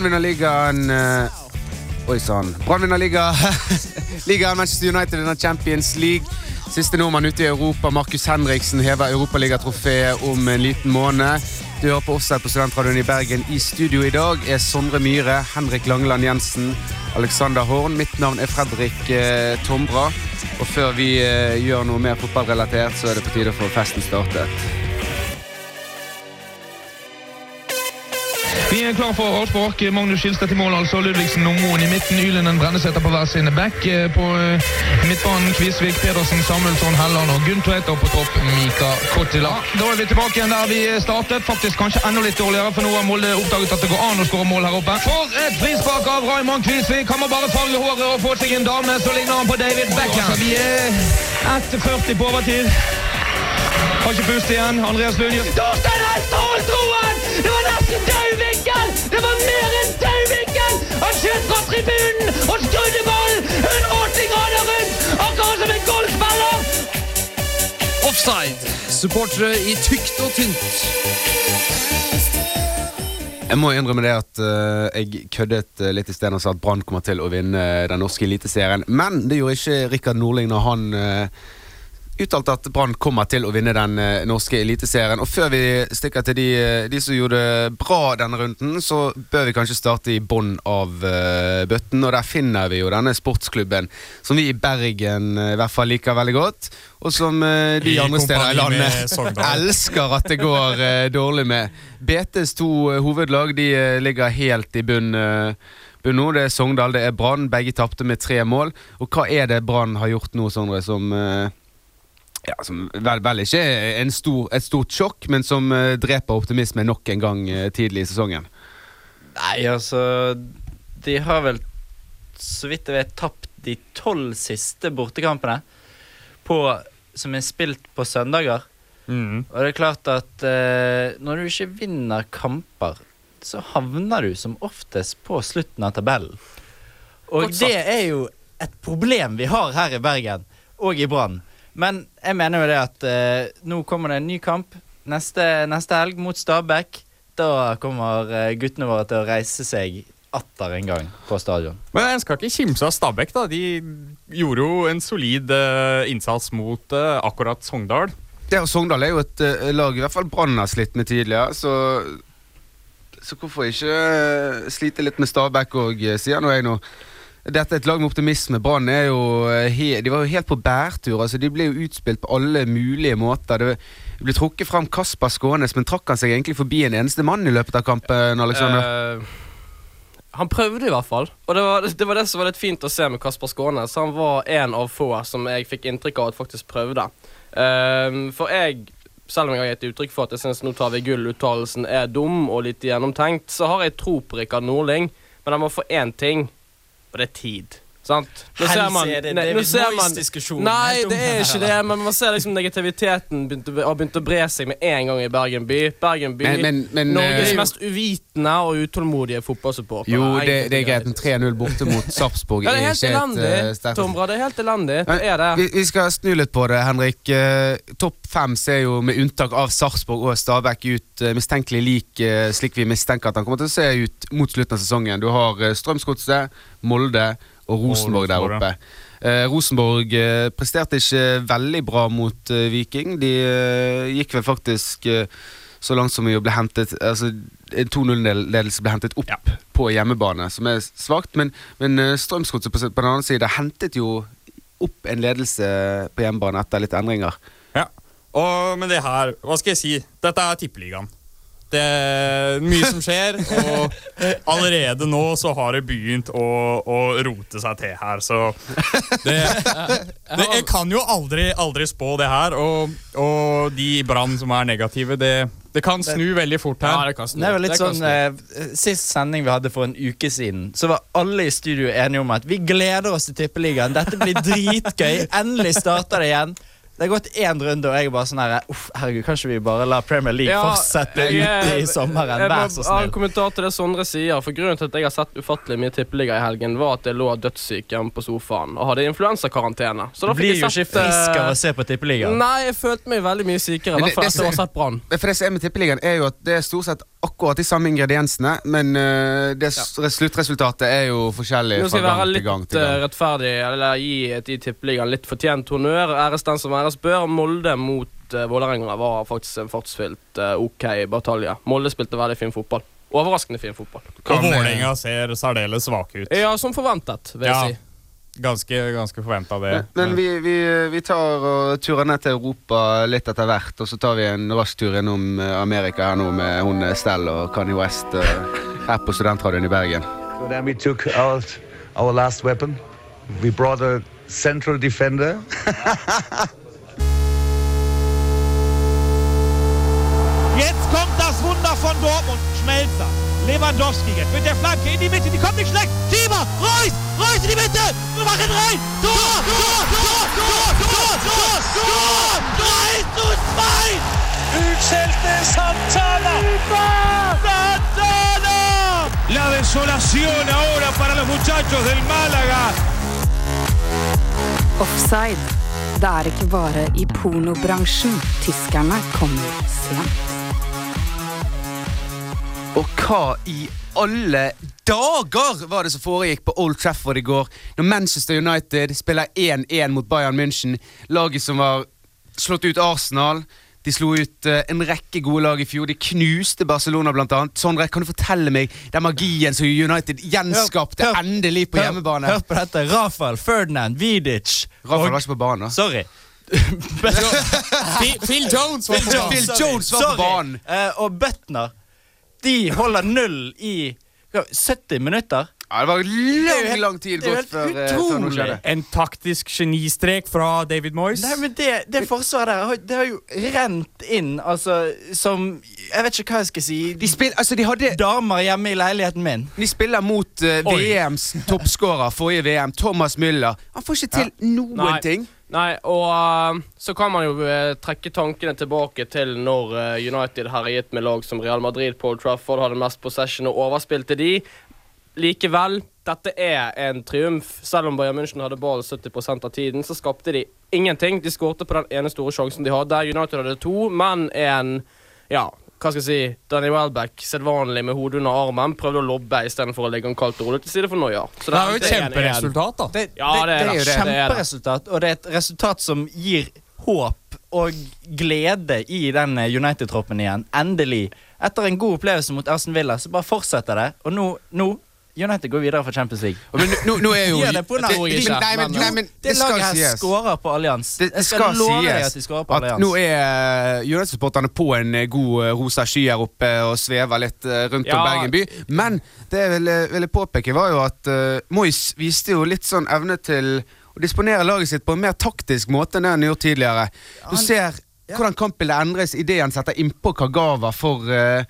Brann ligaen eh, Oi sann. Brann vinner liga, ligaen. Manchester United vinner Champions League. Siste nordmann ute i Europa, Markus Henriksen, hever europaligatrofeet om en liten måned. Du hører på Offside på Studentradioen i Bergen. I studio i dag er Sondre Myhre, Henrik Langeland Jensen, Alexander Horn. Mitt navn er Fredrik eh, Tombra. Og før vi eh, gjør noe mer fotballrelatert, så er det på tide for festen startet. Er klar for avspark. Magnus Skilstad i mål, altså. Ludvigsen og Moen i midten. Ylenden Brenneseter på hver sine back. Eh, På eh, midtbanen Kvisvik, Pedersen, Samuelsson, Helland og Gunn Og på topp Mika Kottila. Da er vi tilbake igjen der vi startet. Faktisk kanskje enda litt dårligere, for nå har Molde oppdaget at det går an å skåre mål her oppe. For et frispark av Raymond Kvisvik! Han må bare farge håret og få seg en dame, så ligner han på David Beckham. Vi er 1-40 på overtid. Har ikke pust igjen. Andreas Lund Torstein Offside. Supportere i tykt og tynt. Jeg må innrømme det at uh, jeg køddet eh, litt i stedet og sa at Brann kommer til å vinne den norske eliteserien. Men det gjorde ikke Rikard Nordling når han eh, uttalte at Brann kommer til å vinne den eh, norske eliteserien. Og før vi stikker til de, eh, de som gjorde det bra denne runden, så bør vi kanskje starte i bånn av uh, bøtten. Og der finner vi jo denne sportsklubben som vi i Bergen i hvert fall liker veldig godt. Og som uh, de I andre steder i landet elsker at det går dårlig med. BTs to hovedlag de ligger helt i bunn. nå. Det er Sogndal, det er Brann. Begge tapte med tre mål. Og hva er det Brann har gjort nå, Sondre, som eh, ja, som vel, vel ikke er stor, et stort sjokk, men som uh, dreper optimisme nok en gang uh, tidlig i sesongen? Nei, altså De har vel, så vidt jeg vet, tapt de tolv siste bortekampene på, som er spilt på søndager. Mm. Og det er klart at uh, når du ikke vinner kamper, så havner du som oftest på slutten av tabellen. Og det er jo et problem vi har her i Bergen, og i Brann. Men jeg mener jo det at eh, nå kommer det en ny kamp neste, neste helg mot Stabæk. Da kommer eh, guttene våre til å reise seg atter en gang på stadion. Men jeg skal ikke kimse av Stabæk. da De gjorde jo en solid eh, innsats mot eh, akkurat Sogndal. Ja, og Sogndal er jo et eh, lag i hvert fall Brann har slitt med tidligere, så Så hvorfor ikke eh, slite litt med Stabæk òg, sier nå jeg nå. Dette er et lag med optimisme. Brann er jo eh, De var jo helt på bærtur. altså De ble jo utspilt på alle mulige måter. Det ble trukket fram Kasper Skånes, men trakk han seg egentlig forbi en eneste mann i løpet av kampen? Alexander? Uh, han prøvde i hvert fall, og det var, det var det som var litt fint å se med Kasper Skånes. Han var en av få som jeg fikk inntrykk av at faktisk prøvde. Uh, for jeg, selv om jeg har gitt uttrykk for at jeg syns 'nå tar vi gull'-uttalelsen er dum og litt gjennomtenkt, så har jeg tro på Rikard Nordling, men han må få én ting, og det er tid. Sant? Nå ser man- Helse er det David ser man- Moyes-diskusjonen. Nei, det er ikke det, men man ser liksom negativiteten begynte, har begynt å bre seg med en gang i Bergen by. Bergen by, Men- men- men, Norges eh, mest uvitende og utålmodige fotballsupporter. jo, det, det er greit. En 3-0 borte mot Sarpsborg Ja, det er er ikke et elendig, eh, sterkt Tombra. Det er helt elendig. Det er det. Vi, vi skal snu litt på det, Henrik. Eh, Topp fem ser jo med unntak av Sarpsborg og Stabæk ut mistenkelig lik slik vi mistenker at han kommer til å se ut mot slutten av sesongen. Du har Strømsgodset, Molde og Rosenborg der oppe. Eh, Rosenborg eh, presterte ikke veldig bra mot eh, Viking. De eh, gikk vel faktisk eh, så langt som å bli hentet Altså En 2-0-ledelse ble hentet opp på hjemmebane, som er svakt. Men, men eh, Strømsgodset på, på den annen side hentet jo opp en ledelse på hjemmebane etter litt endringer. Ja. Og, men det her, hva skal jeg si? Dette er tippeligaen. Det er mye som skjer, og allerede nå så har det begynt å, å rote seg til her, så det, det Jeg kan jo aldri, aldri spå det her, og, og de i Brann som er negative, det, det kan snu veldig fort Ja, her. det kan snu. Det jo litt Det kan sånn snu. eh, Sist sending vi hadde for en uke siden, så var alle i studio enige om at vi gleder oss til Tippeligaen. Dette blir dritgøy. Endelig starter det igjen. Det har gått én runde, og jeg er bare sånn her Uff, herregud, kanskje vi bare lar Premier League Ja, fortsette jeg- ute i sommeren? Jeg Vær så snill. en snill. kommentar til det Sondre sier. For Grunnen til at jeg har sett ufattelig mye tippeliga i helgen, var at jeg lå dødssyk hjemme på sofaen og hadde influensakarantene. Så da fikk blir jeg jo ikke sett, frisk av å se på Tippeligaen. Nei, jeg følte meg veldig mye sykere. Men I det- hvert fall det etter å ha sett Brann. Det som er med Tippeligaen, er jo at det er stort sett akkurat de samme ingrediensene, men uh, det ja. sluttresultatet er jo forskjellig Nå skal fra jeg være gang til litt gang. til eh, gang. rettferdig, eller gi i tippeligaen litt fortjent honnør. Æres den som æres bør. Molde mot uh, Vålerenga var faktisk en fartsfylt uh, ok batalje. Molde spilte veldig fin fotball. Overraskende fin fotball. Og Vålerenga ser særdeles svake ut. Ja, som forventet, vil jeg Ja. si. Ganske, ganske forventa det. Men, men vi, vi, vi tar og turer ned til Europa litt etter hvert, og så tar vi en rask tur innom eh, Amerika her nå med hun Stell og Kanye West eh, her på Studentradioen i Bergen. So then we took out our last weapon. We brought a central defender. Jetzt kommt das Wunder von Dortmund. Schmelzer. Lewandowski jetzt mit der Flanke in die Mitte. Die kommt nicht schlecht. Schieber. Reus. Reus in die Mitte. Wir machen rein. Tor. Tor. Tor. Tor. Tor. Tor. Tor. 3 zu 2. Utschelte Santana. Santana. La desolación ahora para los muchachos del Málaga. Offside. Det er ikke bare i pornobransjen tyskerne kommer sent. Og hva i alle dager var det som foregikk på Old Trafford i går, når Manchester United spiller 1-1 mot Bayern München, laget som var slått ut Arsenal. De slo ut uh, en rekke gode lag i fjor. De knuste Barcelona, annet. Sondre, kan du fortelle meg den magien som United gjenskapte Hør- hør- endelig på Hør- hjemmebane? Hør på dette. Rafael, Ferdinand, Vidic Rafael og- var ikke på banen. Sorry. Phil, Phil Jones var på banen. Phil Sorry. Jones var på banen. Eh, og Butner, de holder null i 70 minutter. Ja, det var lang, lang tid gått før, eh, før noe skjedde. En taktisk genistrek fra David Moyes. Nei, men det, det forsvaret der har- Det har jo rent inn, altså, som Jeg vet ikke hva jeg skal si. De, spill, altså, de hadde Damer hjemme i leiligheten min. De spiller mot uh, VMs toppskårer forrige VM, Thomas Müller. Han får ikke til noen Nei. ting. Nei, og uh, så kan man jo uh, trekke tankene tilbake til når uh, United herjet med lag som Real Madrid Paul Trafford, hadde mest possession og overspilte de. Likevel, dette er en triumf. Selv om Bayern München hadde ball 70 av tiden, så skapte de ingenting. De skårte på den ene store sjansen de hadde. United hadde to, men en Ja, hva skal jeg si Danny Welbeck, sedvanlig med hodet under armen, prøvde å lobbe istedenfor å legge han kaldt og rolig til side for Noya. Så Det er jo et kjemperesultat, da. Det, Ja, det det, det. er jo Det er kjemperesultat, og det er et resultat som gir håp og glede i den United-troppen igjen. Endelig. Etter en god opplevelse mot Ersen Villa, så bare fortsetter det. Og nå, nå United går videre for Champions League. Men nå, nå er jo Gjør det på navn, ikke, nei, men, nei, men Det det laget her sies. skårer på Allians. Det, det skal sies de på at nå er uh, United-supporterne på en eh, god eh, rosa sky her oppe og svever litt rundt rundt om Bergen by. Men det jeg ville, ville påpeke, var jo at uh, Moyes viste jo litt sånn evne til å disponere laget sitt på en mer taktisk måte enn det han gjorde tidligere. Du ser ja. hvordan kampbildet endres idet han setter innpå Kagawa for eh,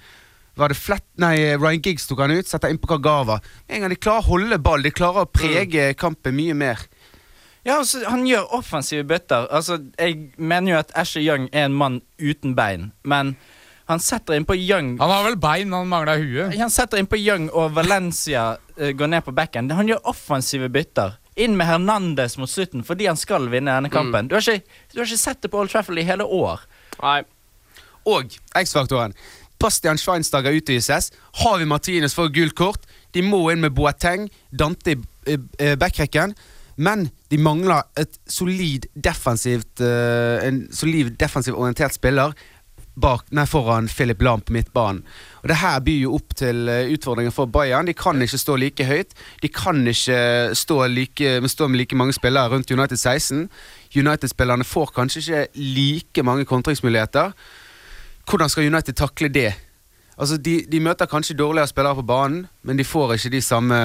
var det flett, nei, Ryan Giggs tok han ut, setter innpå Kagawa. Med En gang de klarer å holde ball, de klarer å prege kampen mye mer. Ja, altså, Han gjør offensive bytter. Altså, Jeg mener jo at Asher Young er en mann uten bein, men han setter inn på Young Han har vel bein, han mangler huet. Han setter inn på Young, og Valencia uh, går ned på backen. Han gjør offensive bytter. Inn med Hernandez mot slutten fordi han skal vinne denne kampen. Du, har ikke, du har ikke sett det på Old Trafford i hele år. Nei. Og X-faktoren. Bastian Schweinsteiger utvises. Havi Martinez får gult kort. De må inn med Boateng, Dante i eh, eh, backrekken. Men de mangler et solid defensivt eh, En solid defensivt orientert spiller bak, nei, foran Philip Lahm på midtbanen. Og Det her byr jo opp til utfordringer for Bayern. De kan ikke stå like høyt. De kan ikke stå, like, stå med like mange spillere rundt United 16. United-spillerne får kanskje ikke like mange kontringsmuligheter. Hvordan skal United takle det? Altså, de, de møter kanskje dårligere spillere på banen, men de får ikke de samme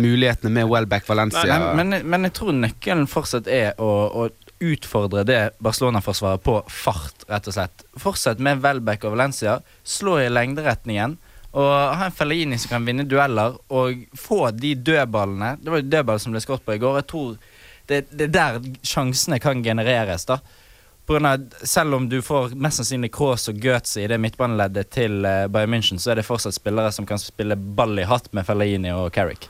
mulighetene med Welbeck Valencia. Men, men, men jeg tror nøkkelen fortsatt er å, å utfordre det Barcelona-forsvaret på fart, rett og slett. Fortsett med Welbeck og Valencia. Slå i lengderetningen. Og ha en Fellaini som kan vinne dueller, og få de dødballene. Det var jo dødball som ble skåret på i går. Jeg tror det er der sjansene kan genereres, da. På grunn av, selv om du får mest sannsynlig Kroos og Götze i det midtbaneleddet til eh, Bayern München, så er det fortsatt spillere som kan spille ball i hatt med Fellaini og Carrick.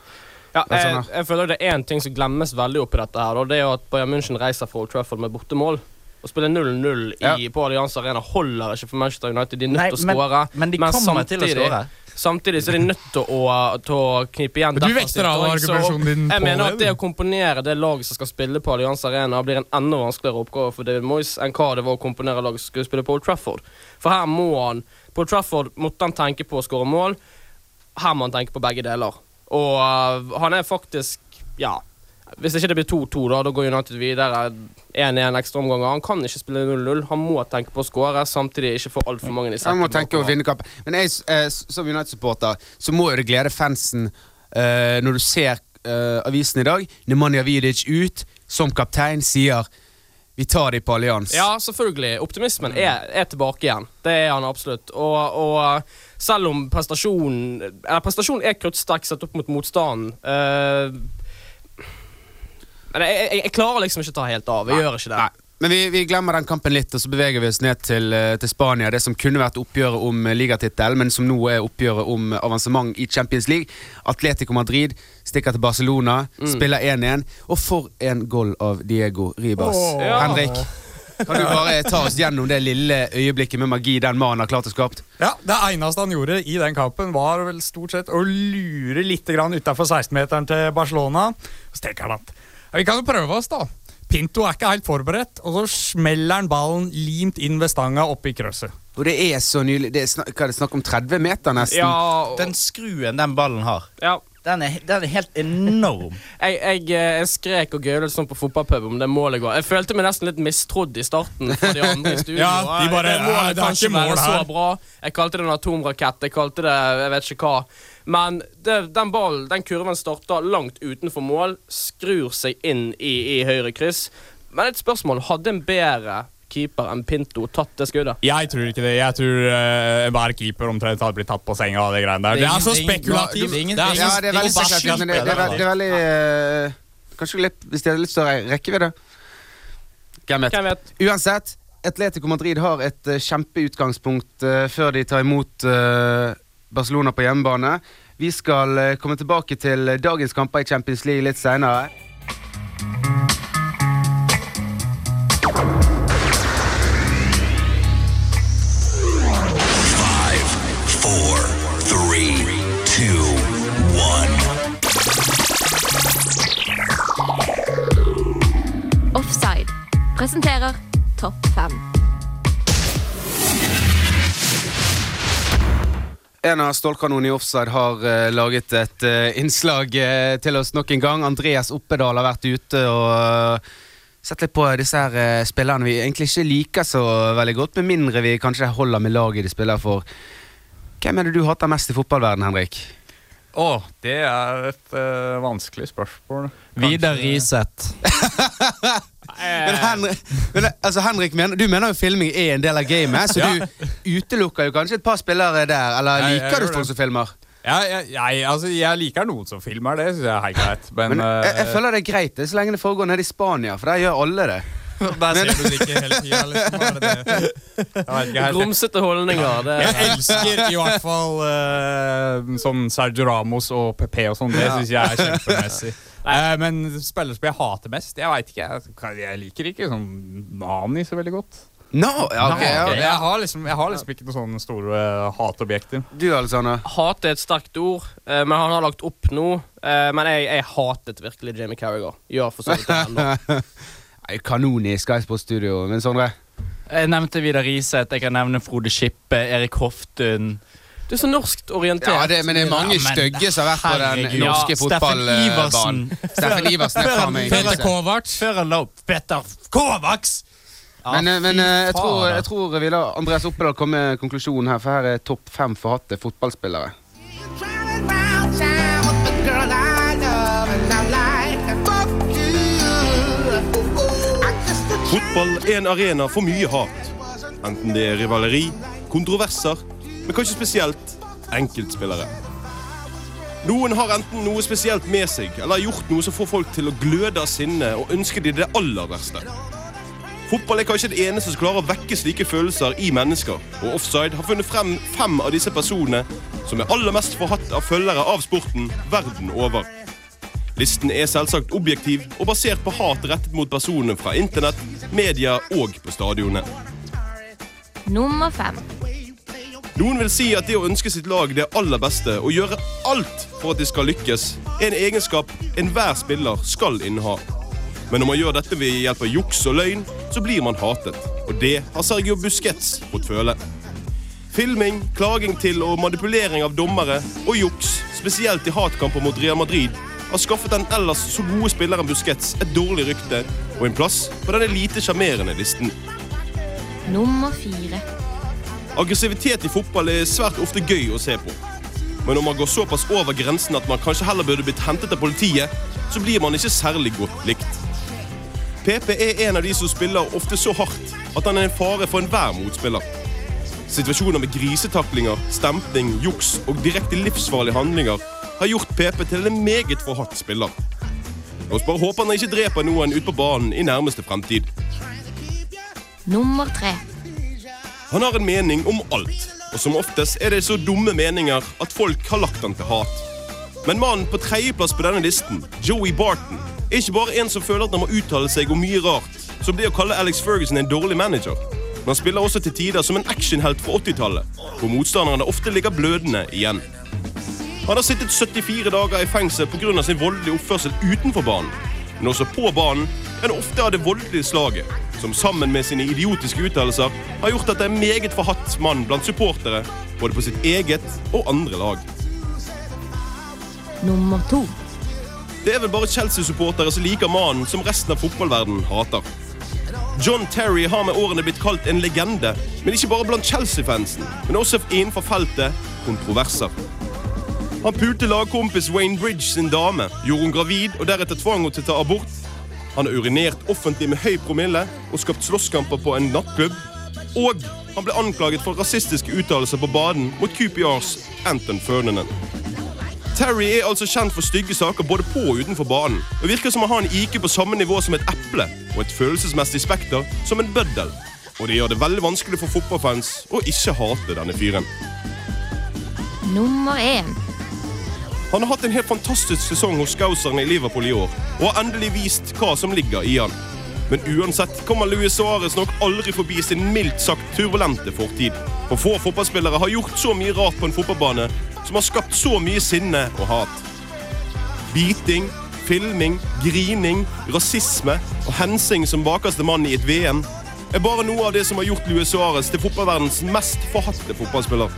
Ja, jeg, sånn, jeg føler det er én ting som glemmes veldig oppi dette. her Og det er jo at Bayern München reiser fra Old Trafford med bortemål. Å spille 0-0 Ja. på Allianz Arena holder ikke for Manchester United. De er nødt til å men- skåre. men de kommer til å skåre. Samtidig så er de nødt til å, til å knipe igjen Men du vekter av argumentasjonen din Jeg mener at det å komponere det laget som skal spille på Allianz Arena, blir en enda vanskeligere oppgave for David Moyes enn hva det var å komponere laget som skulle spille på Old Trafford. For her må han På Old Trafford måtte han tenke på å skåre mål. Her må han tenke på begge deler. Og uh, han er faktisk Ja. Hvis ikke det blir 2-2, da, da går United videre 1-1 ekstraomganger. Han kan ikke spille 0-0. Han må tenke på å skåre, samtidig ikke få altfor mange i Han må tenke på å vinne kampen. Men jeg, eh, som United-supporter så må jo det glede fansen eh, når du ser eh, avisen i dag. Nemanja Vidic ut som kaptein sier vi tar de på allians. Ja, selvfølgelig. Optimismen er, er tilbake igjen. Det er han absolutt. Og, og selv om prestasjonen Eller prestasjonen er kruttsterk sett opp mot motstanden eh, Men jeg, jeg, jeg klarer liksom ikke å ta helt av. Jeg gjør ikke det. Nei. Men vi, vi glemmer den kampen litt, og så beveger vi oss ned til, eh, til Spania. Det som kunne vært oppgjøret om eh, ligatittel, men som nå er oppgjøret om eh, avansement i Champions League. Atletico Madrid stikker til Barcelona, spiller 1-1. Og for en goal av Diego Ribas. Oh. Henrik, kan du bare ta oss gjennom det lille øyeblikket med magi den mannen har klart å skape? Ja, Det eneste han gjorde i den kampen, var vel stort sett å lure litt utafor 16-meteren til Barcelona. Så tenker han at ja, vi kan jo prøve oss, da. Pinto er ikke helt forberedt, og så smeller han ballen limt inn ved stanga oppi krøsset. Og det er så nylig Det er snakk, hva er det snakk om 30 meter, nesten. Ja, og, Den skruen den ballen har, ja. den er, den er helt enorm. Jeg, jeg, eh, jeg skrek og gaulet sånn på fotballpub om det målet går. Jeg følte meg nesten litt mistrodd i starten for de andre i studio. Ja, de bare, det målet «Ja, det er kan ikke mål så her». bra. Jeg kalte det en atomrakett. Jeg kalte det jeg vet ikke hva. Men det, den ballen, den kurven starter langt utenfor mål, skrur seg inn i, i høyre kryss. Men et spørsmål. Hadde en bedre keeper enn Pinto tatt det skuddet? Jeg tror ikke det. Jeg tror uh, hver keeper omtrent hadde blitt tatt på senga av det greiene der. Det er så spekulativt. Det er Ja, det veldig spekulativt, men det, det, er, det er veldig uh, Kanskje litt, hvis de hadde litt større rekkevidde. Hvem vet. Hvem vet? Uansett, Atletico Madrid har et uh, kjempeutgangspunkt eh, før de tar imot eh, Barcelona på hjemmebane. Vi skal eh, komme tilbake til dagens kamper i Champions League litt seinere. Four, three, two, one. Offside presenterer Topp 5. En av stålkanonene i offside har uh, laget et uh, innslag uh, til oss nok en gang. Andreas Oppedal har vært ute og sett litt på disse her spillerne vi egentlig ikke liker så veldig godt, med mindre vi kanskje holder med laget de spiller for. Hvem er det du hater mest i fotballverdenen, Henrik? Å, det er et vanskelig spørsmål. Vidar Riseth. Men, Henrik, men altså Henrik mener, Du mener jo filming er en del av gamet, så Ja. du utelukker jo kanskje et par spillere der. Eller liker du folk som filmer? Ja, jeg, jeg, altså, jeg liker noen som filmer, det syns jeg er helt greit. Men, Men jeg, jeg eh, føler det er greit det, så lenge det foregår nede i Spania, for der gjør alle det. Der ser du det ikke hele tida. Liksom. Grumsete holdninger. Det, Jeg elsker i hvert fall uh, sånn Sergio Ramos og PP og sånn. Det syns jeg er kjempemessig. Eh, men spillere som jeg hater mest Jeg veit ikke. Jeg, jeg liker ikke sånn Nani så veldig godt. No, ja, okay. ja. Jeg, har liksom, jeg har liksom ikke noen sånne store uh, hatobjekter. Du, Alexander? Hat er et sterkt ord, uh, men han har lagt opp nå. Uh, men jeg, jeg hatet virkelig Jamie Carragher. Gjør for så vidt det ennå. Nei, Kanon i Sky Studio. Men Sondre? Jeg nevnte Vidar Riseth, jeg kan nevne Frode Skippe, Erik Hoftun. Du er så norskt orientert. Ja, det, men det er mange Ja, stygge som har vært på den norske Ja, fotballbanen. Steffen Iversen er faen meg Peter Kovacs. Kovac. Før han la opp Peter Kovacs! Ja, Men, men eh, jeg tror, jeg tror vi lar Andreas Oppedal komme med konklusjonen her, for her er topp fem forhatte fotballspillere. Fotball er en arena for mye hat. Enten det er rivaleri, kontroverser, men kanskje spesielt enkeltspillere. Noen har enten noe spesielt med seg, eller har gjort noe som får folk til å gløde av sinne og ønsker de det aller verste. Fotball er kanskje det eneste som klarer å vekke slike følelser i mennesker, og Offside har funnet frem fem av disse personene som er aller mest forhatt av følgere av sporten verden over. Listen er selvsagt objektiv og basert på hat rettet mot personer fra internett, media og på stadionene. Nummer fem. Noen vil si at det å ønske sitt lag det aller beste og gjøre alt for at de skal lykkes, er en egenskap enhver spiller skal inneha. Men når man gjør dette ved hjelp av juks og løgn, så blir man hatet. Og det har Sergio Busquets fått føle. Filming, klaging til og manipulering av dommere og juks, spesielt i hatkamper mot Real Madrid, har skaffet den ellers så gode spilleren Busquets et dårlig rykte og en plass på den lite sjarmerende listen. Nummer fire. Aggressivitet i fotball er svært ofte gøy å se på. Men når man går såpass over grensen at man kanskje heller burde blitt hentet av politiet, så blir man ikke særlig godt likt. PP er en av de som spiller ofte så hardt at han er en fare for enhver motspiller. Situasjoner med grisetaklinger, stempling, juks og direkte livsfarlige handlinger har gjort PP til en meget forhatt spiller. La oss bare håpe han ikke dreper noen ute på banen i nærmeste fremtid. Nummer tre. Han har en mening om alt, og som oftest er det så dumme meninger at folk har lagt han til hat. Men mannen på tredjeplass på denne listen, Joey Barton, er ikke bare en som føler at han må uttale seg om mye rart, som det å kalle Alex Ferguson en dårlig manager. Men han spiller også til tider som en actionhelt fra 80-tallet, hvor motstanderne ofte ligger blødende igjen. Han har sittet 74 dager i fengsel pga. sin voldelige oppførsel utenfor banen. Men også på banen enn ofte av det voldelige slaget, som sammen med sine idiotiske uttalelser har gjort at det er en meget forhatt mann blant supportere, både på sitt eget og andre lag. Nummer to. Det er vel bare Chelsea-supportere som liker mannen som resten av fotballverdenen hater. John Terry har med årene blitt kalt en legende, men ikke bare blant Chelsea-fansen, men også innenfor feltet kontroverser. Han pulte lagkompis Wayne Bridge sin dame, gjorde hun gravid og deretter tvang henne til å ta abort. Han har urinert offentlig med høy promille og skapt slåsskamper på en nattklubb. Og han ble anklaget for rasistiske uttalelser på baden mot QPRs Anton Ferdinand. Terry er altså kjent for stygge saker både på og utenfor banen. Og virker som å ha en IQ på samme nivå som et eple og et følelsesmessig spekter som en bøddel. Og det gjør det veldig vanskelig for fotballfans å ikke hate denne fyren. Nummer én. Han har hatt en helt fantastisk sesong hos Scouserne i Liverpool i år, og har endelig vist hva som ligger i han. Men uansett kommer Luis Suárez nok aldri forbi sin mildt sagt turbulente fortid. For få fotballspillere har gjort så mye rart på en fotballbane som har skapt så mye sinne og hat. Biting, filming, grining, rasisme og hensing som bakerste mann i et VM er bare noe av det som har gjort Luis Suárez til fotballverdens mest forhatte fotballspiller.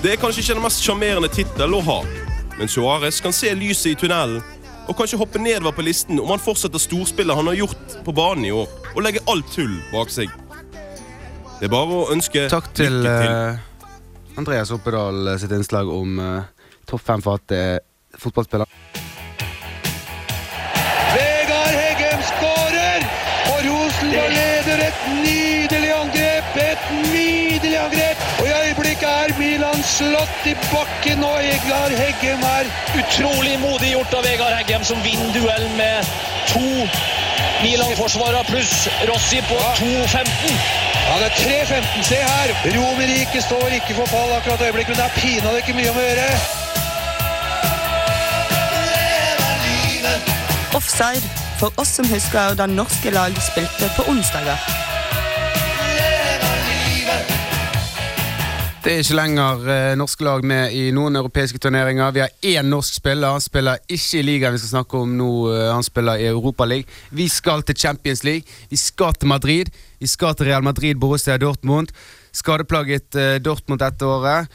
Det er kanskje ikke den mest sjarmerende tittel å ha, men Suárez kan se lyset i tunnelen og kanskje hoppe nedover på listen om han fortsetter storspillet han har gjort på banen i år, og legge alt tull bak seg. Det er bare å ønske Takk til, til. Uh, Andreas Oppedal eh, sitt innslag om uh, topp fem for at slått i bakken, og Vegard Heggem er Utrolig modig gjort av Vegard Heggem, som vinner duell med to Milan-forsvarere pluss Rossi på 2.15. det er 3.15, se her! Romerike står ikke for fall akkurat øyeblikk, øyeblikket, men det er pinadø ikke mye om å gjøre. Offside. For oss som husker da norske lag spilte på onsdager. Det er ikke lenger eh, norske lag med i noen europeiske turneringer. Vi har én norsk spiller. Han spiller ikke i ligaen vi skal snakke om nå. eh, Han spiller i Europaligaen. Vi skal til Champions League. Vi skal til Madrid. Vi skal til Real Madrid, Borussia Dortmund. Skadeplaget eh, Dortmund dette året.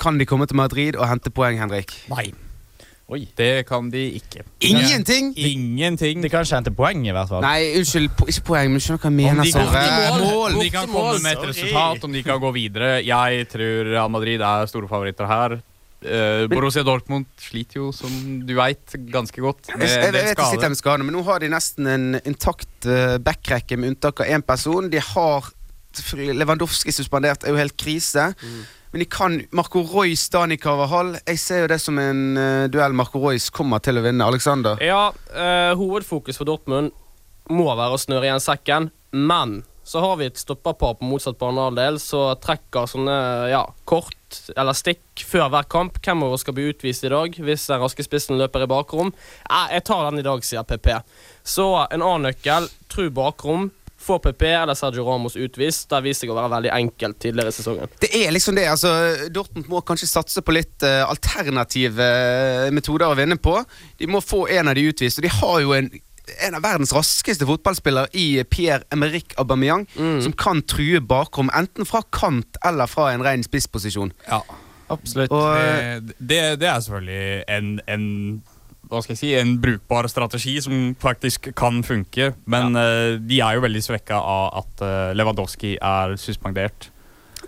Kan de komme til Madrid og hente poeng, Henrik? Nei. Oi. Det kan de ikke. Ingenting? Ingenting. De kan ikke hente poeng, i hvert fall. Nei, unnskyld, po ikke poeng, men skjønner hva jeg Om mener? de, kan, mål. om de kan komme med et resultat, om de kan gå videre. Jeg tror Real Madrid er store favoritter her. Uh, Borussia Dortmund sliter jo, som du veit, ganske godt med Jeg, jeg, en del vet de sitter skader. men nå har de nesten en intakt uh, backrekke med unntak av én person. De har Lewandowski suspendert, er jo helt krise. Men de kan Marco Royce, Dani Carvajal Jeg ser jo det som en uh, duell Marco Royce kommer til å vinne. Alexander? Ja, uh, hovedfokus for Dortmund må være å snøre igjen sekken, men så har vi et stopperpar på motsatt banehalvdel som trekker sånne ja, kort eller stikk før hver kamp. Hvem av oss skal bli utvist i dag hvis den raske spissen løper i bakrom? Eh, jeg tar den i dag, sier PP. Så en annen nøkkel, tru bakrom. Få PP eller Sergio Ramos utvist. Det har vist seg å være veldig enkelt tidligere i sesongen. Det er liksom det. altså Dortmund må kanskje satse på litt uh, alternative eh, metoder å vinne på. De må få en av de utvist. Og de har jo en, en av verdens raskeste fotballspillere i Pierre-Emerick Aubameyang, som kan true bakrom, enten fra kant eller fra en ren spissposisjon. Ja, absolutt. Og, det, det, det er selvfølgelig en, en hva skal jeg si, en brukbar strategi som faktisk kan funke. Men eh, de er jo veldig svekka av at uh, Lewandowski er suspendert.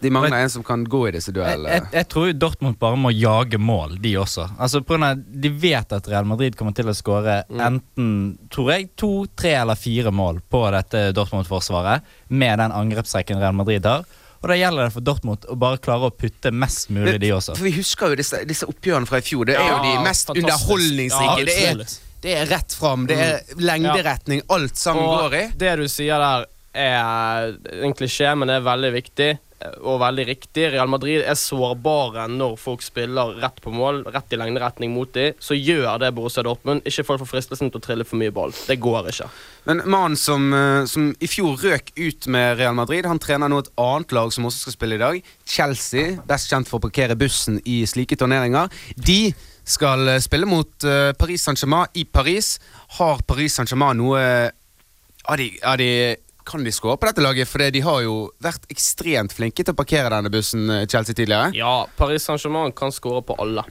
De mangler en som kan gå i disse duellene. jeg, jeg tror jo Dortmund bare må jage mål, de også. Altså på grunn av De vet at Real Madrid kommer til å skåre enten tror jeg, to, tre eller fire mål på dette Dortmund-forsvaret med den angrepsrekken Real Madrid har. Og da gjelder det for Dortmund å bare klare å putte mest mulig, de også. For Vi husker jo disse, disse oppgjørene fra i fjor. Det er jo de mest underholdningsrike. Ja, det, er, det er rett fram, det er lengderetning, alt sammen Og går i. Det du sier der, er en klisjé, men det er veldig viktig og veldig riktig. Real Madrid er sårbare når folk spiller rett på mål, rett i lengderetning mot dem. Så gjør det Borussia Dortmund. Ikke folk får fristelsen til å trille for mye ball. Det går ikke. Men mannen som, eh, som i fjor røk ut med Real Madrid, han trener nå et annet lag som også skal spille i dag. Chelsea, best kjent for å parkere bussen i slike turneringer. De skal eh, spille mot eh, Paris Saint-Germain i Paris. Har Paris Saint-Germain noe av de, av de kan de skåre på dette laget? For de har jo vært ekstremt flinke til å parkere denne bussen, eh, Chelsea, tidligere. Ja, Paris Saint-Germain kan skåre på alle.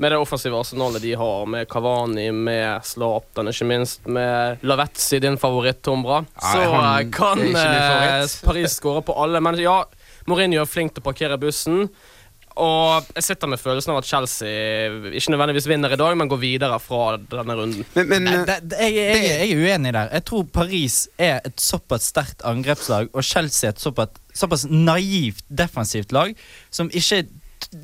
Med det offensive arsenalet de har, med Kavani, med Zlatan, ikke minst, med Lavetzi, din favoritt, Tombra, så han eh, kan eh. Paris skåre på alle. Men ja, Mourinho er flink til å parkere bussen. Og jeg sitter med følelsen av at Chelsea ikke nødvendigvis vinner i dag, men går videre fra denne runden. Nei, det, det, jeg, jeg, jeg er uenig der. Jeg tror Paris er et såpass sterkt angrepslag, og Chelsea er et såpass, såpass naivt defensivt lag som ikke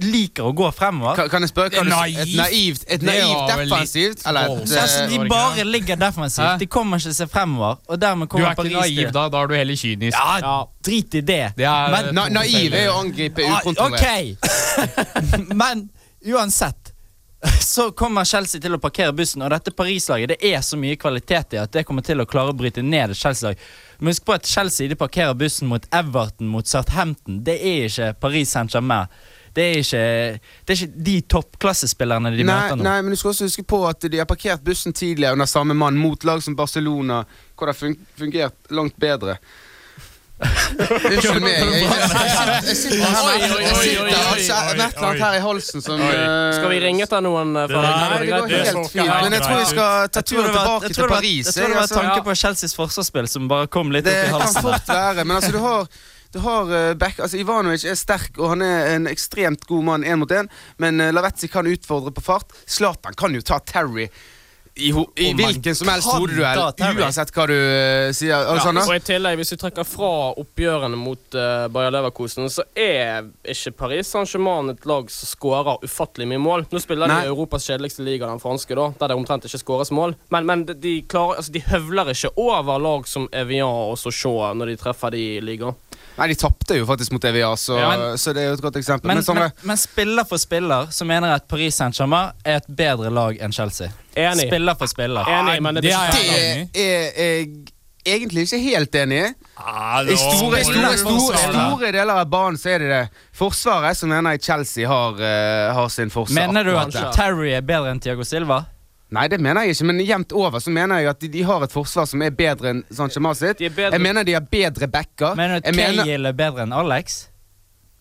liker å gå fremover. Kan, kan jeg spørre hva du Et naivt, et naivt defensivt? Eller et, det, altså, de bare ligger defensivt. Hæ? De kommer ikke seg fremover. Og dermed kommer Paris Du er ikke naiv, da. Da er du heller kynisk. Ja, drit i det. Det er Men- Na naiv er jo å angripe Ah, ukontrollert. Ok, men uansett så kommer Chelsea til å parkere bussen, og dette Paris-laget det er så mye kvalitet i at det kommer til å klare å bryte ned et Chelsea-lag. Men husk på at Chelsea de parkerer bussen mot Everton, mot Southampton. Det er ikke Paris Saint-Germain. Det er ikke, det er ikke de toppklassespillerne de nei, møter nå. nei, men du skal også huske på at de har parkert bussen tidligere under samme mann mot lag som Barcelona, hvor det har fungert langt bedre. Unnskyld meg. Jeg, sitter med annet her i halsen som eh, Skal vi ringe til noen? eh, Nei, det går helt fint. Men jeg tror vi skal ta turen tilbake til det Paris. Jeg tror det var altså. tanke på Chelseas forsvarsspill som bare kom litt Det opp i kan fort være, men altså du har du har eh, back, altså Ivanovic er sterk, og han er en ekstremt god mann én mot én. Men uh, Lavetzi kan utfordre på fart. Zlatan kan jo ta Terry i, ho i hvilken som helst hodeduell, uansett hva du uh, sier. Ja, Alexander? og i tillegg, Hvis vi trekker fra oppgjørene mot uh, Bayer Leverkusen, så er ikke Paris Saint-Germain et lag som skårer ufattelig mye mål. Nå spiller Nei. de i Europas kjedeligste liga, den franske, da, der det omtrent ikke skåres mål. Men, men de, de, klarer, altså, de høvler ikke over lag som Evian og Sochaux når de treffer de i ligaen. Nei, de tapte jo faktisk mot EVA, så, Ja. så det er jo et godt eksempel. Men, Men, sånn, men, men spiller for spiller så mener jeg at Paris Saint-Germain er et bedre lag enn Chelsea. Enig. Spiller for spiller. Enig, men det, det er jeg egentlig ikke helt enig i. I store, store, store, store deler av banen så er det det Forsvaret som mener jeg Chelsea har, uh, har sin forsvar. Mener du at. Terry er bedre enn Tiago Silva? Nei, det mener jeg ikke, men jevnt over så mener jeg at de, de har et forsvar som er bedre enn Saint-Germain sitt. Jeg mener de har bedre backer. Mener du at mener, er bedre enn Alex?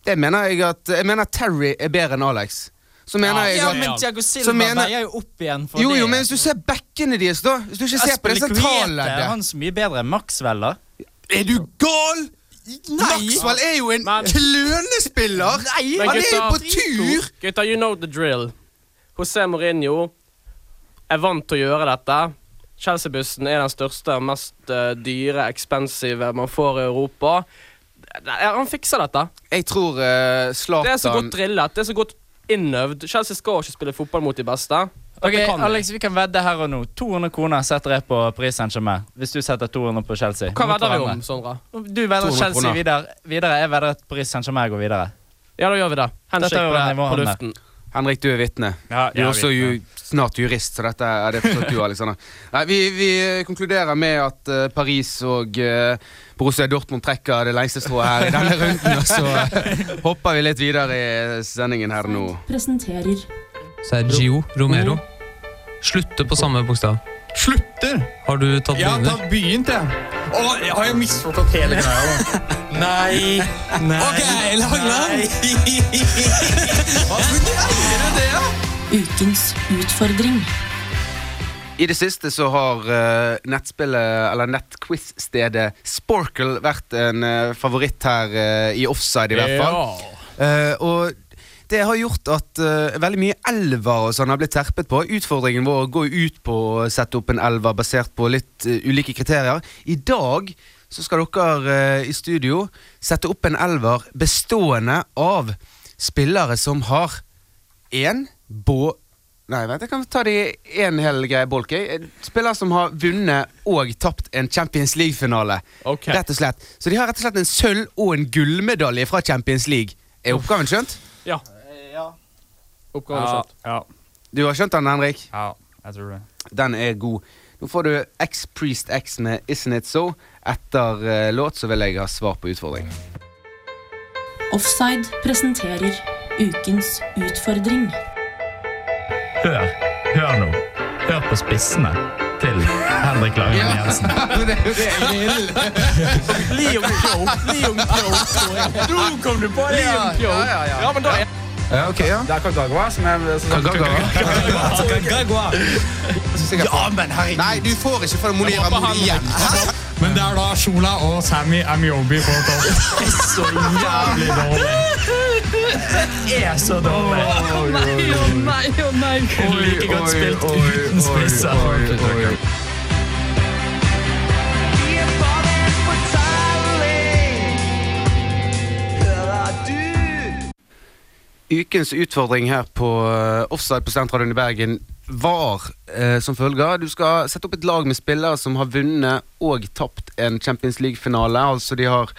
det mener jeg at Jeg mener Terry er bedre enn Alex. Så mener jeg ja, at men så Silva mener- veier jo opp igjen for Jo, det. jo, men hvis du ser backene deres, da Hvis du ikke ser på det Er sentralleddet han så mye bedre enn Maxwell, da? Er du gal?! Maxwell er jo en klønespiller! Nei, Men Han er jo på tur! Gutta, you know the drill. José Mourinho er vant til å gjøre dette. Chelsea-bussen er den største og mest eh, dyre, expensive man får i Europa. Han fikser dette. Jeg tror uh, Det er så godt drillet. Det er så godt innøvd. Chelsea skal ikke spille fotball mot de beste. Ok. Alex, vi kan vedde her og nå. 200 kroner setter jeg på Paris Saint-Germain. Hvis du setter 200 på Chelsea. Hva vedder vi om, Sondre? Du vedder Chelsea videre. videre. Jeg vedder at Paris Saint-Germain går videre. Ja, da gjør vi det. Handshake jo på, på luften. Henrik, du er vitne. Ja, Du er også ju, snart jurist, så dette er det forstått du, Alexander. Nei, vi, vi konkluderer med at uh, Paris og uh, Borussia Dortmund trekker det lengste strået her i denne runden. Og så uh, hopper vi litt videre i sendingen her nå. Presenterer Sergio Romero. Slutter på samme bokstav. Slutter? Har du tatt Jeg har tatt begynt, jeg. Å, jeg har jeg misforstått hele greia? Nei. Nei. Ok, Langland. Hva du det, da? Ukens utfordring. I det siste så har uh, nettspillet, eller nettquiz-stedet Sporkle vært en uh, favoritt her uh, i offside, i hvert fall. Ja. og det har gjort at uh, veldig mye elver og sånn har blitt terpet på. Utfordringen vår går ut på å sette opp en elver basert på litt uh, ulike kriterier. I dag så skal dere uh, i studio sette opp en elver bestående av spillere som har én bå... Nei, vent, jeg kan ta det i én hel greie bolk. Spillere som har vunnet og tapt en Champions League-finale. Okay. Rett og slett. Så de har rett og slett en sølv- og en gullmedalje fra Champions League. Er oppgaven skjønt? Ja. Oppgaven er Ja, skjønt. ja, Du har skjønt den, Henrik? ja, jeg tror det. Den er god. Nå får du X Priest X med Isn't It So. Etter uh, låt så vil jeg ha svar på utfordring. Offside presenterer ukens utfordring. Hør. Hør nå. Hør på spissene til Henrik Langen Jensen. Liam Joe. Leon Joe. Nå kom du på det! Liam Joe. Ja, men da er Ja, ok, ja. Det er Kagawa som er Kagawa? Ja, men herregud. Nei, du får ikke for Monir Amor igjen. Men det er da Shola og Sammy Amiobi på topp. Så jævlig dårlig. Det er så dårlig. Å Nei, å nei, å nei. Like godt spilt uten spisser. Ukens utfordring her på eh, Offside på Studentradioen i Bergen var eh, som følger. Du skal sette opp et lag med spillere som har vunnet og tapt en Champions League-finale. Altså de har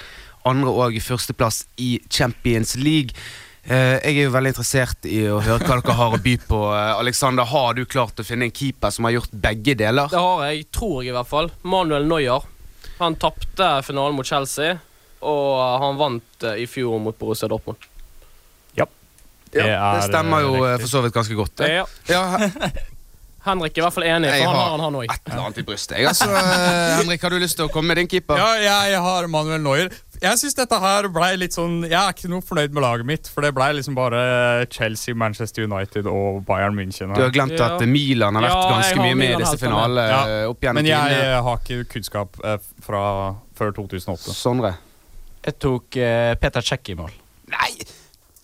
andre og førsteplass i Champions League. Eh, jeg er jo veldig interessert i å høre hva dere har å by på. Eh, Alexander, har du klart å finne en keeper som har gjort begge deler? Det har jeg, tror jeg i hvert fall. Manuel Neuer. Han tapte finalen mot Chelsea, og han vant eh, i fjor mot Borussia Dortmund. Ja, Det er, stemmer jo eh, eh, for så vidt ganske godt. Det. Ja. Ja, Henrik er i hvert fall enig, Jeg for han har- han, har òg. et eller annet i brystet. Jeg, altså, Henrik, har du lyst til å komme med din keeper? Ja, jeg har Manuel Neuer. Jeg synes dette her ble litt sånn Jeg er ikke noe fornøyd med laget mitt, for det ble liksom bare Chelsea, Manchester United og Bayern München. Du har glemt Ja. at Milan har vært Ja, ganske har mye med i disse finalene Ja, eh, opp Men jeg tidene. eh, har ikke kunnskap eh, fra før 2008. Sondre. Jeg tok eh, Peter Cech i mål. Nei,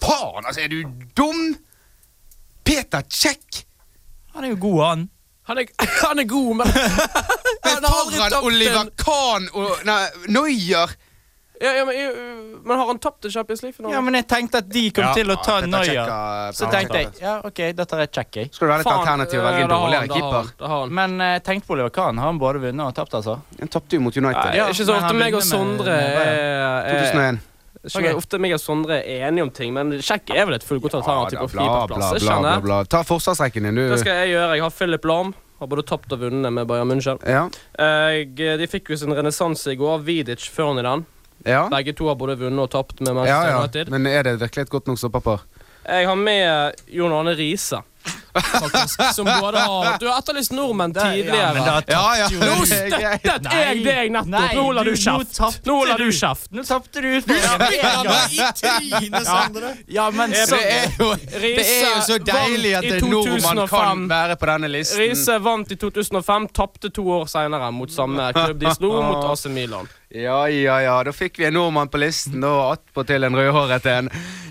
faen, altså, er du dum? Peter Kjekk. Han er jo god, han. Han er, han er god, men Men foran Oliver en- Kahn og nei, Neuer! ja, ja, men, øh, men har han tapt i Champions League-finale? Ja, men jeg tenkte at de kom Ja, til å ta har- Så tenkte jeg ja, ok, dette er kjekk, jeg. Skal du være et alternativ og velge en det dårligere keeper? Men uh, tenk på Oliver Kahn. Har han både vunnet og tapt, altså? Han tapte jo mot United. Nei, Ja, ikke så ofte meg og Sondre med Bayern. er, er 2001. ikke Ok. ofte meg og Sondre er enige om ting, men Sjekk er vel et fullgodt alternativ Ja, på bla, bla, bla, bla. Ta forsvarsrekken din, du. Det skal jeg gjøre. Jeg har Philip Lahm. Har både tapt og vunnet med Bayern München. Ja. Jeg, de fikk jo sin renessanse i går. Vidic Ferdinand. Ja. Begge to har både vunnet og tapt med Manchester ja. United. Men er det virkelig et godt nok stopperpar? Jeg har med Jon Arne Riise. Faktisk, som både har Du har etterlyst nordmenn tidligere. Ja, ja. Nå støttet jeg deg nettopp! Nå holder du- kjeft. Nå holder du. kjeft. Nå tapte du utfordringen. Ja, men så Det er jo, det er jo så deilig at en nordmann kan være på denne listen. Riise vant i 2005, tapte to år senere mot samme klubb de slo, mot AC Milan. Ja, ja, ja. Da fikk vi en nordmann på listen, og attpåtil en rødhåret en.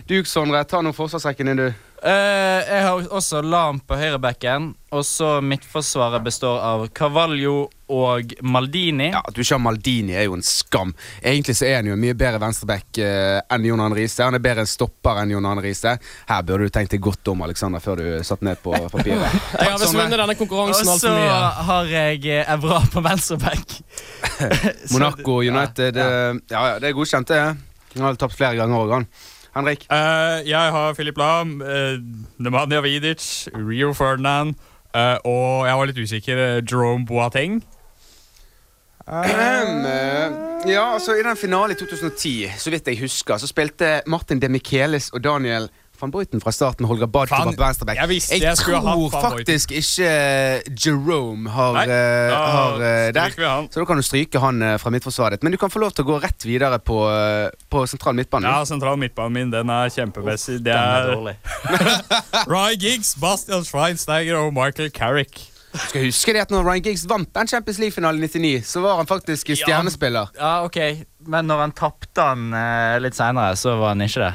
Du, Sondre, ta nå forsvarsrekken din, du. Eh, jeg har også Lam på høyrebacken. Og så midtforsvaret består av Carvalho og Maldini. Ja, At du ikke har Maldini, er jo en skam. Egentlig så er han jo en mye bedre venstreback uh, enn Jon Arne Riise. Han er bedre stopper enn Jon Arne Riise. Her burde du tenkt deg godt om, Alexander, før du satt ned på papiret. Jeg har visst vunnet denne Og konkurransen så altfor mye. har jeg eh, Evra på venstreback. Monaco United eh, Ja, ja, det er godkjent, det. Han har tapt flere ganger òg, han. Henrik? Uh, jeg har Philip Lahm, uh, Nemanja Vidic, Rio Ferdinand uh, og jeg var litt usikker, Jerome Boateng. Ahem, eh, ja, altså I den finalen i 2010, så vidt jeg husker, så spilte Martin De Michelis og Daniel van Boyten fra starten. Holger Badke Fan, var venstreback. jeg visste jeg skulle ha tror faktisk ikke Jerome har, Nei, eh, da har eh, der. stryker vi han. Så da kan du stryke han eh, fra midtforsvaret ditt. Men du kan få lov til å gå rett videre på, eh, på sentral midtbane. Ja, sentral midtbanen min den er kjempemessig. Det Den er er dårlig. Ryan Giggs, Bastian Schweinsteiger og Michael Carrick. Du skal huske det at når Ryan Giggs vant den Champions League-finalen i 99, så var han faktisk stjernespiller. Ja, ok. Men når han tapte eh, litt seinere, så var han ikke det.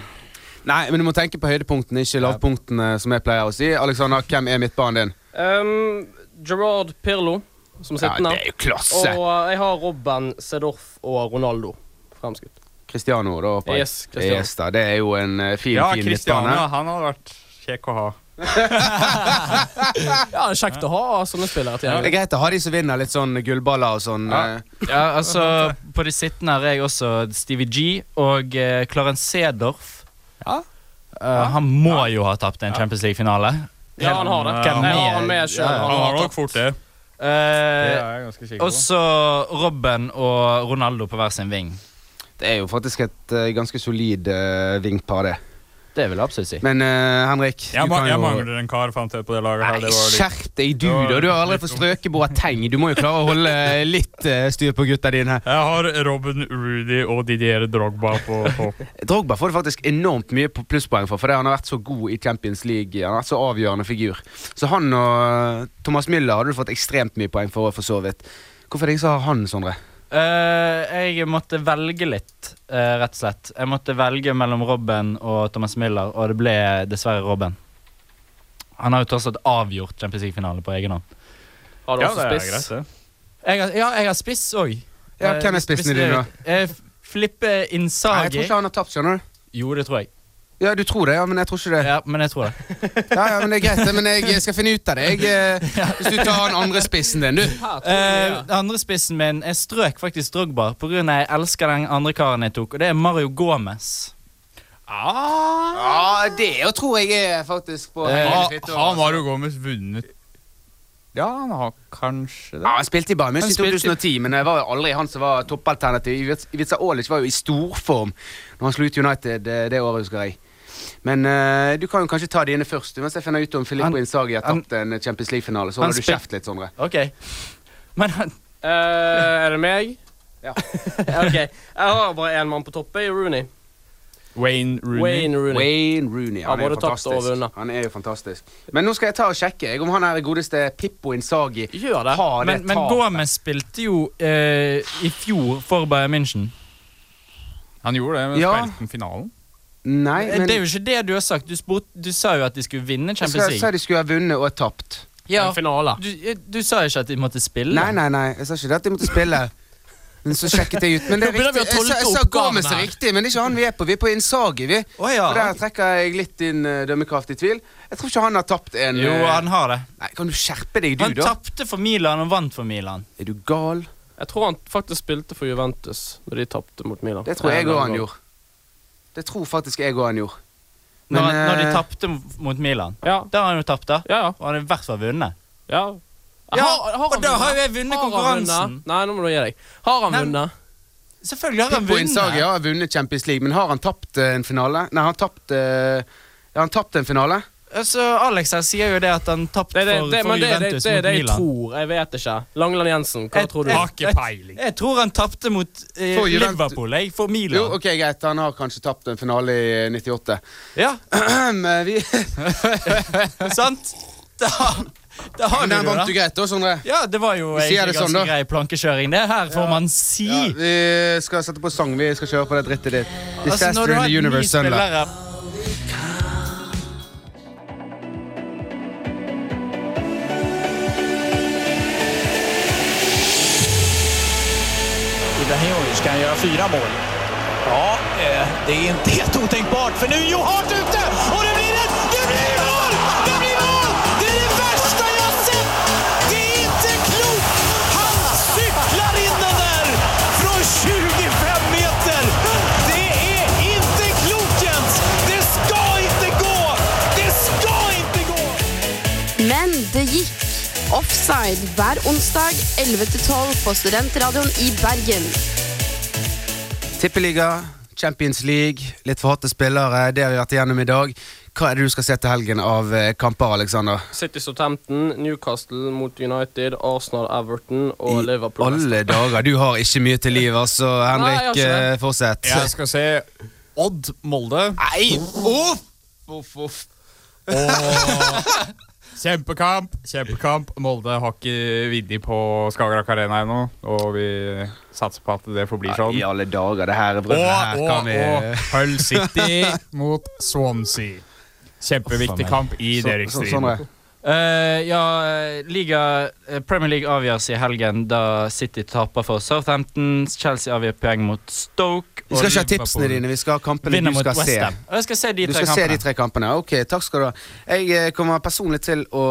Nei, men du må tenke på høydepunktene, ikke lavpunktene, som jeg pleier å si. Alexander, hvem er midtbanen din? Um, Gerard Pirlo som Ja, sittende. det er jo klasse. Og uh, jeg har Robben, Sedorf og Ronaldo fremskutt. Cristiano, da. På. Yes, Cristiano. Yes, da. Det er jo en uh, fin, Ja, fin midtbane. Ja, han hadde vært kjekk å ha. Ja, det er kjekt å ha sånne spillere Det er greit å ha de som vinner litt sånn gullballer og sånn. Ja. eh. Ja, altså På de sittende har jeg også Stevie G og uh, Clarence Sedorf. Ja. Uh, han må jo ha tapt en Champions League-finale. Ja, han har det. Hvem han har er- han med selv. Ja, Han har nok fort det. Uh, er på. også Robben og Ronaldo på hver sin ving. Det er jo faktisk et uh, ganske solid uh, vingpar, det. Det vil jeg absolutt si. Men uh, Henrik, Jeg, ma jeg jo mangler en kar, fant jeg på det laget her. Nei, Det var litt... skjerp deg, du, da. Du har aldri fått strøket Boateng. Du må jo klare å holde litt uh, styr på gutta dine. Jeg har Robin Rudy og Didier Drogba på topp. Drogba får du faktisk enormt mye på plusspoeng for, fordi han har vært så god i Champions League. Han har vært så avgjørende figur. Så han og eh, Thomas Müller hadde du fått ekstremt mye poeng for, for så vidt. Hvorfor er det ingen som har han, Sondre? Eh, jeg måtte velge litt, eh, rett og slett. Jeg måtte velge mellom Robben og Thomas Miller, og det ble dessverre Robben. Han har jo tross alt avgjort Champions League-finale på egen hånd. Har du Ja, også spiss? Jeg har, ja, jeg har spiss òg. Ja, hvem er spissen din, da? Flippe Insagi. Nei, jeg tror ikke han har tapt, skjønner du. Jo, det tror jeg. Ja, du tror det, ja, men jeg tror ikke det. Ja, men jeg tror det. Ja, ja, men det er greit, men jeg skal finne ut av det. Jeg, eh, hvis du tar den andre spissen din, du. Eh, den andre spissen min Jeg strøk faktisk Drogba pga. jeg elsker den andre karen jeg tok, og det er Mario Gomez. Ja, det tror jeg er faktisk på Eh, Har, fitt år, har altså. Mario Gomez vunnet Ja, han har kanskje det. Ja, Han spilte i Bayern München i 2010, men det var aldri han som var toppalternativ. Ivica- Olic var jo i storform når han slo ut United det, det året, husker jeg. Men uh, du kan jo kanskje ta dine først, mens jeg finner ut om Filippo Insagi har tapt en Champions League-finale. Så holder du kjeft litt, Sondre. Ok. Men han uh, er det meg? Ja. ok. Jeg har bare én mann på toppen. Rooney. Wayne Rooney. Wayne Rooney. Wayne Rooney. Han Han er. Han er jo fantastisk. Men nå skal jeg ta og sjekke jeg, om han er godeste Pippo Inzaghi Gjør det. har det Men, men. Gomez spilte jo uh, i fjor for Bayern München. Han gjorde det, men Ja. spilte han finalen? Nei, men det er jo ikke det du har sagt. Du, spurt, du sa jo at de skulle vinne Champions League. Jeg sa de skulle ha vunnet og tapt. Ja, finale. du, eh, du sa ikke at de måtte spille. Nei, nei, nei, jeg sa ikke det at de måtte spille. Men så sjekket jeg ut. Men det er riktig. Jeg sa, jeg sa Gomez er riktig, men det er ikke han vi er på. Vi er på Insagi, vi. Oh, ja. Og der trekker jeg litt din uh, dømmekraft i tvil. Jeg tror ikke han har tapt en Jo, eh, han har det. Nei, Kan du skjerpe deg, du, Han da? tapte for Milan og vant for Milan. Er du gal? Jeg tror han faktisk spilte for Juventus når de tapte mot Milan. Det tror jeg Eh, òg han gjorde. Det tror faktisk jeg òg han gjorde. Når, Men, når de eh, tapte mot Milan. Ja, Da har han jo tapt, da. ja, ja. Og han har i hvert fall vunnet. ja. Ja, Har- har han og da har jo vunnet? jeg vunnet Har han konkurransen. vunnet? Nei, nå må du gi deg. Har han Nei, vunnet? Selvfølgelig har han Pippo Inzaghi vunnet. har vunnet Champions League, men har han tapt eh, en finale? Nei, han tapt eh, Ja, han tapt en finale? Altså, Alex her sier jo det at han tapte Det, det, for, det, for det, det, Juventus det er mot det jeg Milan. tror. Jeg vet ikke. Langeland Jensen, hva Jeg- tror du? jeg- Har ikke peiling. Jeg tror han tapte mot eh, For Juventus. Liverpool, jeg. For Milan. Jo, ok, greit. Han har kanskje tapt en finale i 98. Ja, Men vi, sant? Da, da har men vi den det, vant da. du greit, da, Sondre. Ja, det var jo Vi sier egentlig det sånn, ganske da. grei plankekjøring. Det her får man si. Ja, vi skal sette på sang. Vi skal kjøre på det drittet ditt. Altså, Disaster når du in har the ni Universe søndag. göra fyra mål. Ja, eh, det är inte helt otänkbart för nu är Johart ute och det blir ett... Det blir mål! Det blir mål! Det är det värsta jag sett! Det är inte klokt! Han cyklar in den där från 25 meter! Det är inte klokt Jens! Det ska inte gå! Det ska inte gå! Men det gikk. Offside hver onsdag 11-12 på Studentradioen i Bergen. Tippeliga, Champions League, litt forhatte spillere. Det har vi vært igjennom i dag. Hva er det du skal se til helgen av eh, kamper, Alexander? City Southampton, Newcastle mot United, Arsenal Everton og I Liverpool. alle dager. Du har ikke mye til liv, altså. Henrik, eh, fortsett. Jeg skal se Odd Molde. Nei! Uff! Uff, uff. Og kjempekamp, kjempekamp. Molde har ikke vunnet på Skagerrak Arena ennå, og vi satser på at det forblir sånn. I alle dager, det her Og, brødret her og, kan vi og Hull City mot Swansea. Kjempeviktig kamp i Så- nedrykksstriden. så- Sondre. Eh, ja, liga, eh, Premier League avgjøres i helgen da City taper for Southampton. Chelsea avgjør poeng mot Stoke. Vi skal ikke ha tipsene dine, vi skal ha kampene du skal se. Jeg skal se de Du tre skal se de kampene. tre kampene. Ok, takk skal du ha. Jeg eh, kommer personlig til å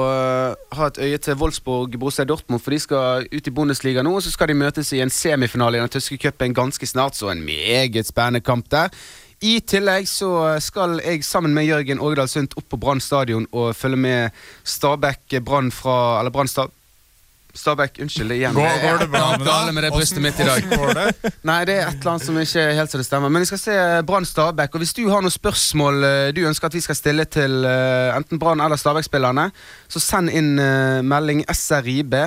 ha et øye til Wolfsburg Borussia Dortmund, for de skal ut i Bundesliga nå, og så skal de møtes i en semifinale i den tyske cupen ganske snart, så en meget spennende kamp der. I tillegg så skal jeg sammen med Jørgen Ågedal Sundt opp på Brann stadion og følge med Stabæk Brann fra Eller Brann Sta- Stabæk, unnskyld igjen. Går- går det bra med deg? med det brystet mitt i dag. det? Nei, det er et eller annet som ikke er helt så det stemmer. Men vi skal se Brann Stabæk. Og hvis du har noen spørsmål eh, du ønsker at vi skal stille til eh, enten Brann eller Stabæk-spillerne, så send inn eh, melding SRIB,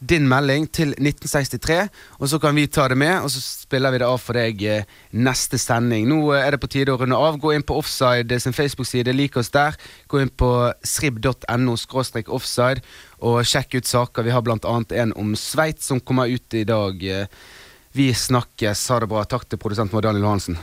din melding, til 1963. Og så kan vi ta det med, og så spiller vi det av for deg eh, neste sending. Nå eh, er det på tide å runde av. Gå inn på Offside sin Facebook-side, lik oss der. Gå inn på srib.no offside og sjekk ut saker. Vi har annet en om Sveits som kommer ut i dag. eh, vi snakkes. Ha det bra. Takk til produsent vår Daniel Johansen.